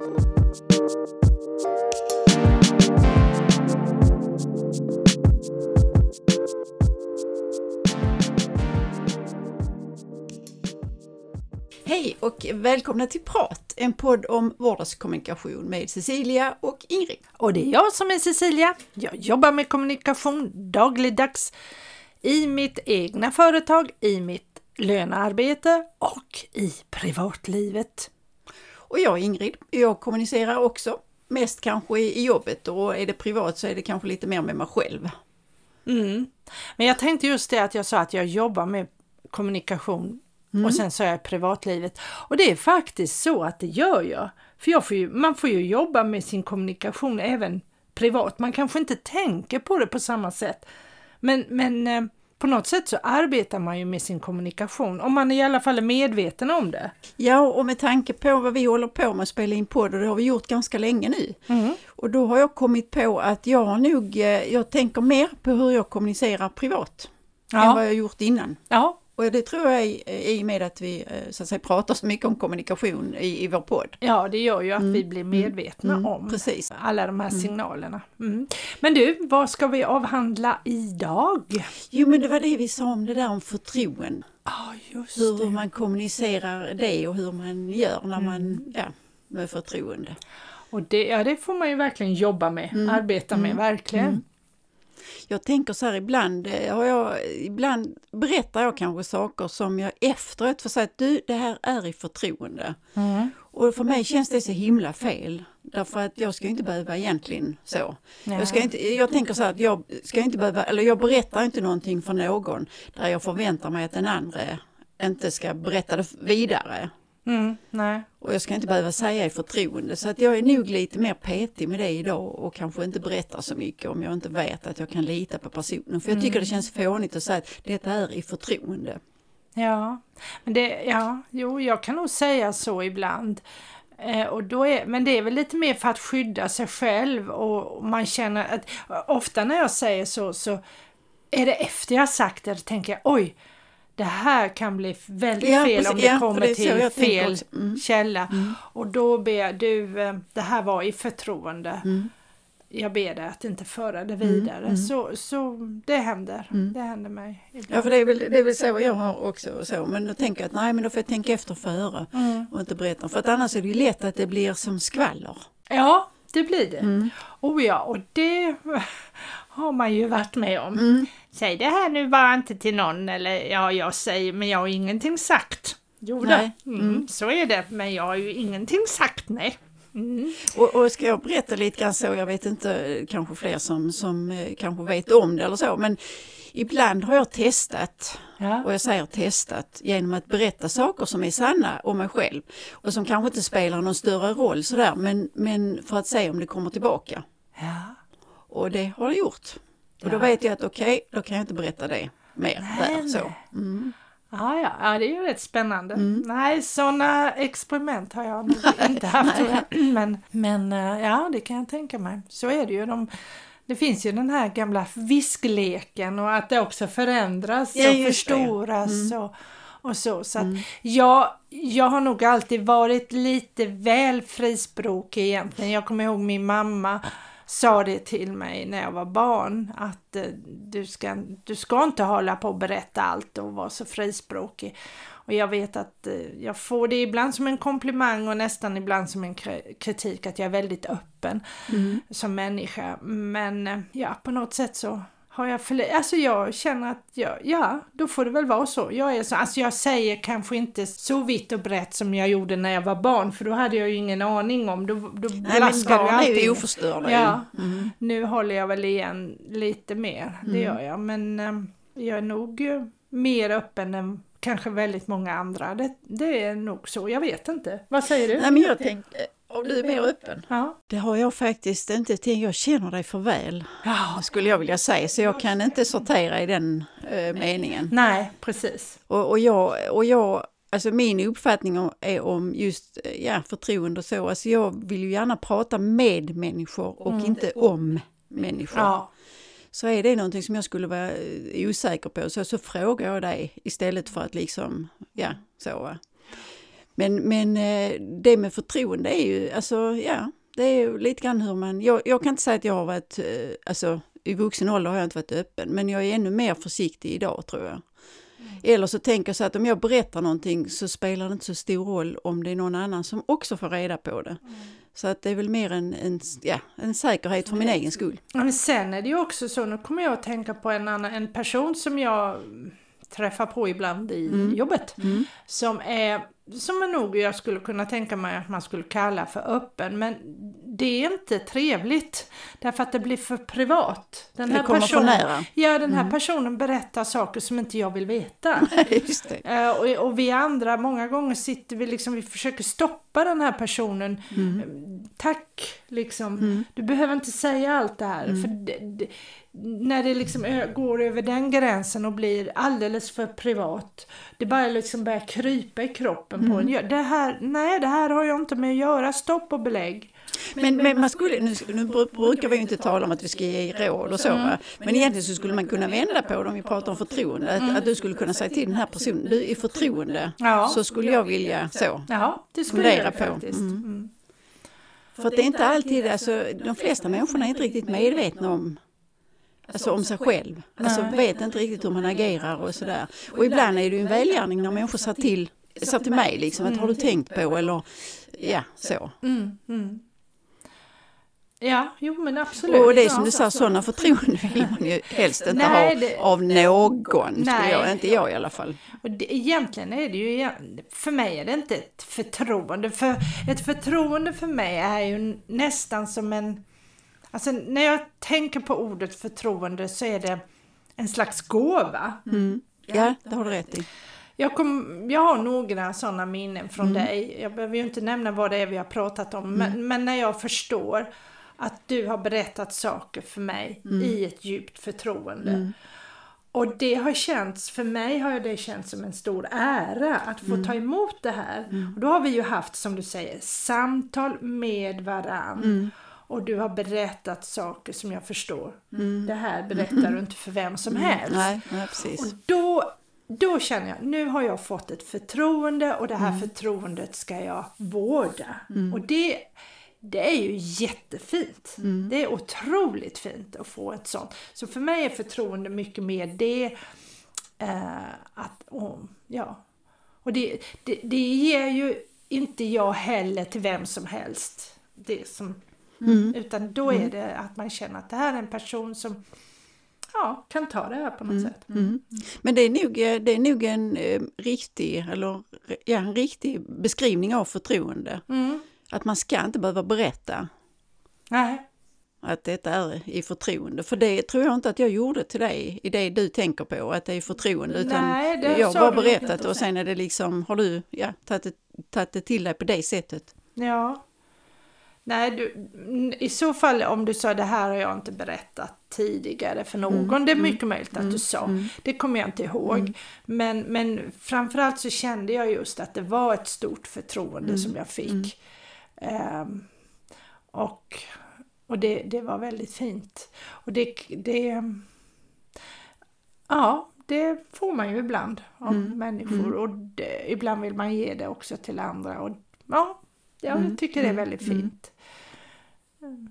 Hej och välkomna till Prat, en podd om vardagskommunikation med Cecilia och Ingrid. Och det är jag som är Cecilia. Jag jobbar med kommunikation dagligdags i mitt egna företag, i mitt lönearbete och i privatlivet. Och jag är Ingrid, jag kommunicerar också, mest kanske i jobbet och är det privat så är det kanske lite mer med mig själv. Mm. Men jag tänkte just det att jag sa att jag jobbar med kommunikation Mm. Och sen sa jag privatlivet. Och det är faktiskt så att det gör jag. För får ju, man får ju jobba med sin kommunikation även privat. Man kanske inte tänker på det på samma sätt. Men, men eh, på något sätt så arbetar man ju med sin kommunikation, om man i alla fall är medveten om det. Ja, och med tanke på vad vi håller på med att spela in podd och det har vi gjort ganska länge nu. Mm. Och då har jag kommit på att jag nog, eh, jag tänker mer på hur jag kommunicerar privat ja. än vad jag gjort innan. Ja, och det tror jag i och med att vi eh, så att säga, pratar så mycket om kommunikation i, i vår podd. Ja, det gör ju att mm. vi blir mm. medvetna mm. om Precis. alla de här mm. signalerna. Mm. Men du, vad ska vi avhandla idag? Jo, men det var det vi sa om det där om förtroende. Ah, just hur det. man kommunicerar det och hur man gör när man, ja, med förtroende. Och det, ja, det får man ju verkligen jobba med, arbeta med, verkligen. Jag tänker så här ibland, eh, har jag, ibland berättar jag kanske saker som jag efteråt får säga att du, det här är i förtroende. Mm. Och för mig känns det så himla fel. Därför att jag ska inte behöva egentligen så. Jag, ska inte, jag tänker så här att jag ska inte behöva, eller jag berättar inte någonting för någon där jag förväntar mig att den andra inte ska berätta det vidare. Mm, nej. Och jag ska inte behöva säga i förtroende så att jag är nog lite mer petig med det idag och kanske inte berättar så mycket om jag inte vet att jag kan lita på personen. För jag tycker mm. det känns fånigt att säga att detta är i förtroende. Ja, men det, ja, jo, jag kan nog säga så ibland. Eh, och då är, men det är väl lite mer för att skydda sig själv och man känner att ofta när jag säger så så är det efter jag sagt det, tänker jag oj, det här kan bli väldigt ja, fel precis, om det ja, kommer det till fel mm. källa. Mm. Och då ber du, eh, det här var i förtroende. Mm. Jag ber dig att inte föra det mm, vidare. Mm. Så, så det händer. Mm. Det händer mig. Ibland. Ja, för det är, väl, det är väl så jag har också. Så. Men då tänker jag att nej, men då får jag tänka efter före och inte berätta. För att annars är det ju lätt att det blir som skvaller. Ja, det blir det. Mm. Oh ja, och det har man ju varit med om. Mm. Säg det här nu bara inte till någon eller ja, jag säger men jag har ingenting sagt. Jo nej. Mm. Mm. Så är det, men jag har ju ingenting sagt, nej. Mm. Och, och, ska jag berätta lite grann så, jag vet inte, kanske fler som, som eh, kanske vet om det eller så, men ibland har jag testat, ja. och jag säger testat, genom att berätta saker som är sanna om mig själv och som kanske inte spelar någon större roll sådär, men, men för att se om det kommer tillbaka. Ja. Och det har det gjort. Och då vet jag att okej, okay, då kan jag inte berätta det mer nej, där. Så. Mm. Ja, ja, ja, det är ju rätt spännande. Mm. Nej, sådana experiment har jag inte haft. men, men eh, ja, det kan jag tänka mig. Så är det ju. De, det finns ju den här gamla viskleken och att det också förändras ja, och förstoras. Mm. Och, och så. Så mm. jag, jag har nog alltid varit lite väl frispråkig egentligen. Jag kommer ihåg min mamma sa det till mig när jag var barn att eh, du, ska, du ska inte hålla på och berätta allt och vara så frispråkig. Och jag vet att eh, jag får det ibland som en komplimang och nästan ibland som en kritik att jag är väldigt öppen mm. som människa. Men eh, ja, på något sätt så har jag för Alltså jag känner att jag, ja, då får det väl vara så. Jag är så. Alltså jag säger kanske inte så vitt och brett som jag gjorde när jag var barn för då hade jag ju ingen aning om. Då, då Nej men barn är ju oförstörda. Ja, mm. nu håller jag väl igen lite mer, det mm. gör jag. Men äh, jag är nog äh, mer öppen än kanske väldigt många andra. Det, det, är nog så, jag vet inte. Vad säger du? Nej men jag tänkte och du är mer öppen? Ja. Det har jag faktiskt inte tänkt. Jag känner dig för väl, ja. skulle jag vilja säga. Så jag kan inte sortera i den äh, meningen. Nej, precis. Och, och, jag, och jag, alltså min uppfattning är om just ja, förtroende och så. Alltså jag vill ju gärna prata med människor och mm. inte om människor. Ja. Så är det någonting som jag skulle vara eh, osäker på så, så frågar jag dig istället för att liksom, ja, så. Men, men eh, det med förtroende är ju, alltså ja, det är ju lite grann hur man, jag, jag kan inte säga att jag har varit, eh, alltså i vuxen ålder har jag inte varit öppen, men jag är ännu mer försiktig idag tror jag. Mm. Eller så tänker jag så att om jag berättar någonting så spelar det inte så stor roll om det är någon annan som också får reda på det. Mm. Så att det är väl mer en, en, ja, en säkerhet för min egen skull. Men sen är det ju också så, nu kommer jag att tänka på en, annan, en person som jag träffar på ibland i mm. jobbet. Mm. Som är som är nog jag skulle kunna tänka mig att man skulle kalla för öppen. Men det är inte trevligt därför att det blir för privat. Den här, personen. Ja, den här mm. personen berättar saker som inte jag vill veta. Just uh, och, och, vi andra, många gånger sitter vi liksom, vi försöker stoppa den här personen. Mm. Tack, liksom. Mm. Du behöver inte säga allt det här. Mm. För det, det, när det liksom går över den gränsen och blir alldeles för privat. Det bara liksom börjar krypa i kroppen mm. på en. Det här, nej, det här har jag inte med att göra. Stopp och belägg. Men, men man skulle, nu, nu brukar vi ju inte tala om att vi ska ge råd och så, mm. men egentligen så skulle man kunna vända på det om vi pratar om förtroende. Att, mm. att du skulle kunna säga till den här personen, du är förtroende, ja. så skulle jag vilja så. Ja, det skulle jag på. faktiskt. Mm. mm. För att det är inte alltid, alltså de flesta människorna är inte riktigt medvetna om Alltså om sig själv. Alltså vet inte riktigt hur man agerar och sådär. Och ibland är det ju en välgärning när människor säger till, säger till mig liksom att har du tänkt på eller ja så. Mm, mm. Ja, jo men absolut. Och det är som du sa, sådana förtroenden vill man ju helst inte nej, ha det, av någon, nej. Jag, inte jag i alla fall. Och det, egentligen är det ju, för mig är det inte ett förtroende, för ett förtroende för mig är ju nästan som en Alltså när jag tänker på ordet förtroende så är det en slags gåva. Mm. Ja, det har du rätt i. Jag, kom, jag har några sådana minnen från mm. dig. Jag behöver ju inte nämna vad det är vi har pratat om. Mm. Men, men, när jag förstår att du har berättat saker för mig mm. i ett djupt förtroende. Mm. Och det har känts, för mig har det känts som en stor ära att få mm. ta emot det här. Och då har vi ju haft, som du säger, samtal med varann och du har berättat saker som jag förstår. Mm. Det här berättar du inte för vem som mm. helst. Nej, nej, precis. Och då, då känner jag, nu har jag fått ett förtroende och det här mm. förtroendet ska jag vårda. Mm. Och det, det är ju jättefint. Mm. Det är otroligt fint att få ett sånt. Så för mig är förtroende mycket mer det eh, att, oh, ja. Och det, det, det ger ju inte jag heller till vem som helst. Det som Mm. Utan då är mm. det att man känner att det här är en person som ja, kan ta det här på något mm. sätt. Mm. Men det är nog, eh, det är nog en eh, riktig, eller, ja, en riktig beskrivning av förtroende. Att man ska inte behöva berätta. Nej. Att detta är i förtroende. För det tror jag inte att jag gjorde till dig i det du tänker på, att det är förtroende. Utan Nej, det jag bara berättat och sen är det liksom, har du ja, tagit, tagit det till dig på det sättet? Ja, Nej, du, i så fall om du sa det här har jag inte berättat tidigare för någon, mm, det är mycket mm, möjligt att mm, du sa. Mm. Det kommer jag inte ihåg. Mm. Men, men framförallt så kände jag just att det var ett stort förtroende mm, som jag fick. Um, och och det, det var väldigt fint. Och det, det Ja, det får man ju ibland av människor och det, ibland vill man ge det också till andra. Och ja, jag tycker det är väldigt fint.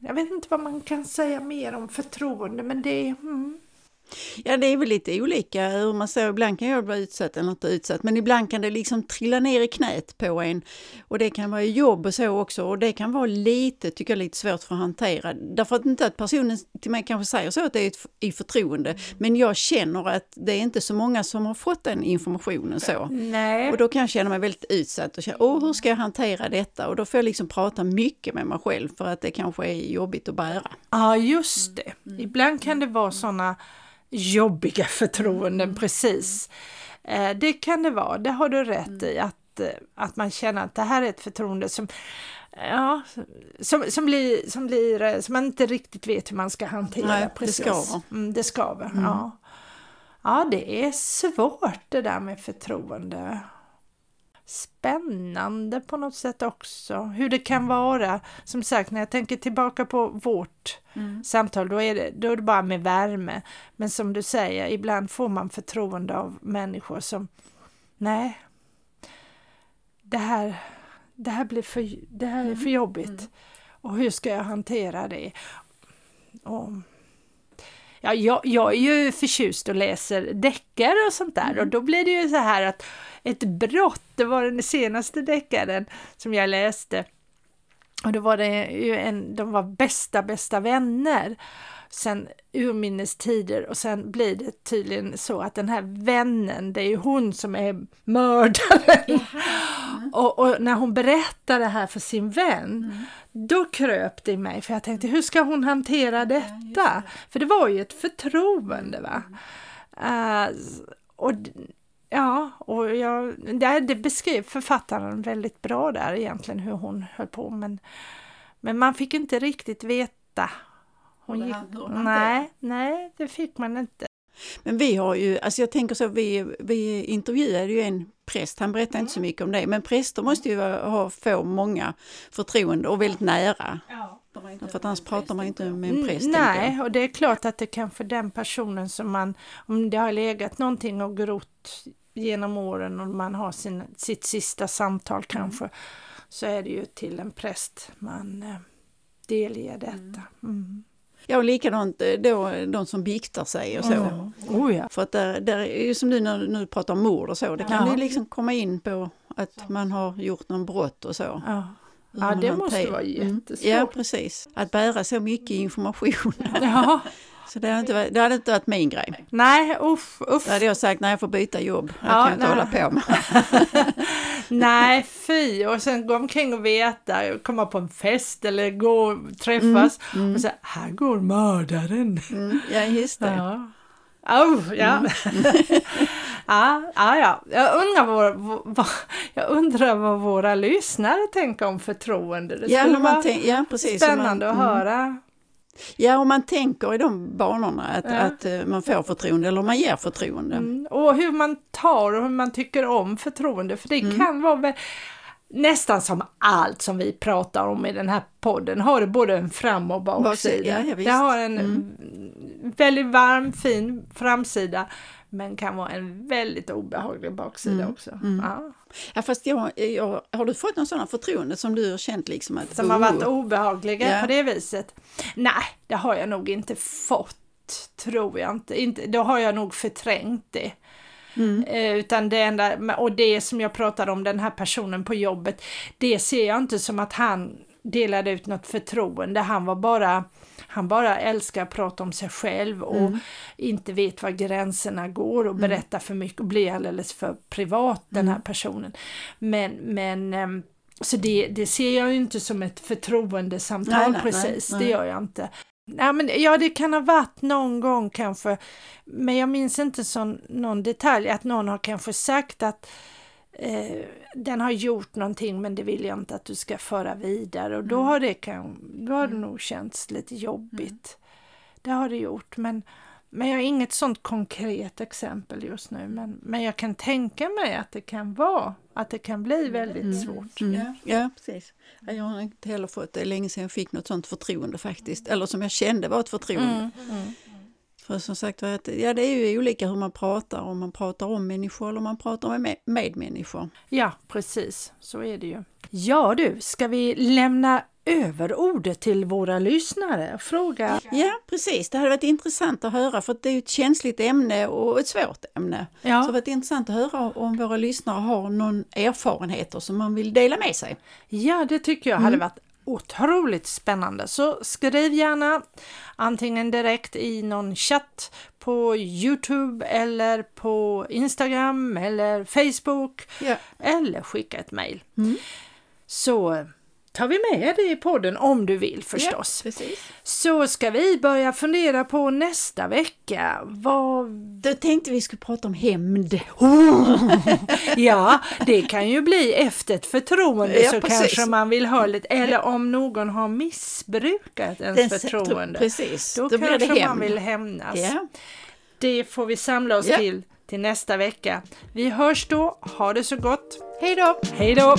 Jag vet inte vad man kan säga mer om förtroende men det är... Mm. Ja, det är väl lite olika hur man säger. Ibland kan jag vara utsatt eller inte utsatt, men ibland kan det liksom trilla ner i knät på en. Och det kan vara jobb och så också och det kan vara lite, tycker jag, lite svårt för att hantera. Därför att inte att personen till mig kanske säger så att det är ett, i förtroende, men jag känner att det är inte så många som har fått den informationen så. Nej. Och då kan jag känna mig väldigt utsatt och känna, åh, hur ska jag hantera detta? Och då får jag liksom prata mycket med mig själv för att det kanske är jobbigt att bära. Ja, just det. Mm. Ibland kan det vara sådana jobbiga förtroenden, mm. precis. Eh, det kan det vara, det har du rätt i, mm. att, eh, att man känner att det här är ett förtroende som Ja, som, som, blir, som, blir, eh, som man inte riktigt vet hur man ska hantera. Nej, precis. det skaver. Mm, det skaver, mm. ja. Ja, det är svårt det där med förtroende spännande på något sätt också. Hur det kan vara. Som sagt, när jag tänker tillbaka på vårt mm. samtal, då är, det, då är det bara med värme. Men som du säger, ibland får man förtroende av människor som, nej, det här, det här, blir för, det här är för jobbigt. Mm. Och hur ska jag hantera det? Och, ja, jag, jag är ju förtjust och läser deckare och sånt där mm. och då blir det ju så här att ett brott, det var den senaste deckaren som jag läste och då var det ju en, de var bästa, bästa vänner sen urminnes tider och sen blir det tydligen så att den här vännen, det är ju hon som är mördaren. Mm. Och, och, när hon berättar det här för sin vän, mm. då kröp det i mig för jag tänkte hur ska hon hantera detta? Ja, det. För det var ju ett förtroende va. Uh, och Ja, och jag, det, det beskrev författaren väldigt bra där egentligen hur hon höll på men, men man fick inte riktigt veta. Hon gick, nej, nej, det fick man inte. Men vi har ju, alltså jag tänker så, vi, vi intervjuade ju en präst, han berättade mm. inte så mycket om det, men präster måste ju ha, få många förtroende och väldigt nära. Ja. För att annars pratar man inte med en präst. Nej, och det är klart att det kan för den personen som man, om det har legat någonting och grott genom åren och man har sin, sitt sista samtal mm. kanske, mm. så är det ju till en präst man eh, delger detta. Mm. Mm. Ja, och likadant eh, då de som biktar sig och så. Mm. Oh, ja. För att där, där är ju som du du nu pratar om mord och så, det kan ja. ju liksom komma in på att man har gjort någon brott och så. Ja. Ja, det måste vara mm. jättesvårt. Ja, precis. Att bära så mycket information. Ja. Så det hade, inte varit, det hade inte varit min grej. Nej, uff, uff. Då hade jag sagt, när jag får byta jobb. Det ja, kan jag inte hålla på med. nej, fy. Och sen gå omkring och veta, komma på en fest eller gå träffas mm, mm. och säga, här går mördaren. Mm, ja, just det. Ja. Oh, ja. Mm. ja, ja, ja. Jag undrar, vår, vår, jag undrar vad våra lyssnare tänker om förtroende. Det skulle ja, vara tänk, ja, precis, spännande man, att höra. Ja, om man tänker i de banorna, att, ja. att eh, man får förtroende eller man ger förtroende. Mm. Och hur man tar och hur man tycker om förtroende, för det mm. kan vara nästan som allt som vi pratar om i den här podden har det både en fram och baksida. Ja, det har en mm. väldigt varm, fin framsida men kan vara en väldigt obehaglig baksida mm. också. Mm. Ja. ja fast jag, jag, har du fått någon sån förtroende som du har känt liksom att... Som har varit obehagliga ja. på det viset? Nej, det har jag nog inte fått, tror jag inte. inte då har jag nog förträngt det. Mm. Eh, utan det enda, och det som jag pratade om, den här personen på jobbet, det ser jag inte som att han delade ut något förtroende. Han var bara han bara älskar att prata om sig själv och mm. inte vet var gränserna går och mm. berättar för mycket och blir alldeles för privat den här mm. personen. Men, men ehm, så det, det ser jag ju inte som ett förtroendesamtal nej, precis, nej, nej. det gör jag inte. Ja, men, ja, det kan ha varit någon gång kanske, men jag minns inte så, någon detalj, att någon har kanske sagt att eh, den har gjort någonting men det vill jag inte att du ska föra vidare och då mm. har det, kan, då har det mm. nog känts lite jobbigt. Mm. Det har det gjort men, men jag har inget sånt konkret exempel just nu men, men jag kan tänka mig att det kan vara, att det kan bli väldigt mm. svårt. Mm. Ja, ja, precis. Jag har inte heller fått det länge sedan jag fick något sånt förtroende faktiskt, eller som jag kände var ett förtroende. Mm. För som sagt ja, det är ju olika hur man pratar, om man pratar om människor eller om man pratar med medmänniskor. Ja, precis, så är det ju. Ja du, ska vi lämna över ordet till våra lyssnare? Fråga. Ja, precis. Det hade varit intressant att höra för det är ett känsligt ämne och ett svårt ämne. Ja. Så det hade varit intressant att höra om våra lyssnare har någon erfarenheter som man vill dela med sig. Ja, det tycker jag mm. hade varit otroligt spännande. Så skriv gärna antingen direkt i någon chatt på Youtube eller på Instagram eller Facebook yeah. eller skicka ett mail. Mm. Så tar vi med det i podden om du vill förstås. Ja, så ska vi börja fundera på nästa vecka. Vad... Då tänkte vi skulle prata om hämnd. Oh! ja, det kan ju bli efter ett förtroende ja, så precis. kanske man vill ha lite, eller om någon har missbrukat ens Den, förtroende. Precis, då, då kanske man vill hämnas. Ja. Det får vi samla oss till till nästa vecka. Vi hörs då, ha det så gott. Hej då! Hej då!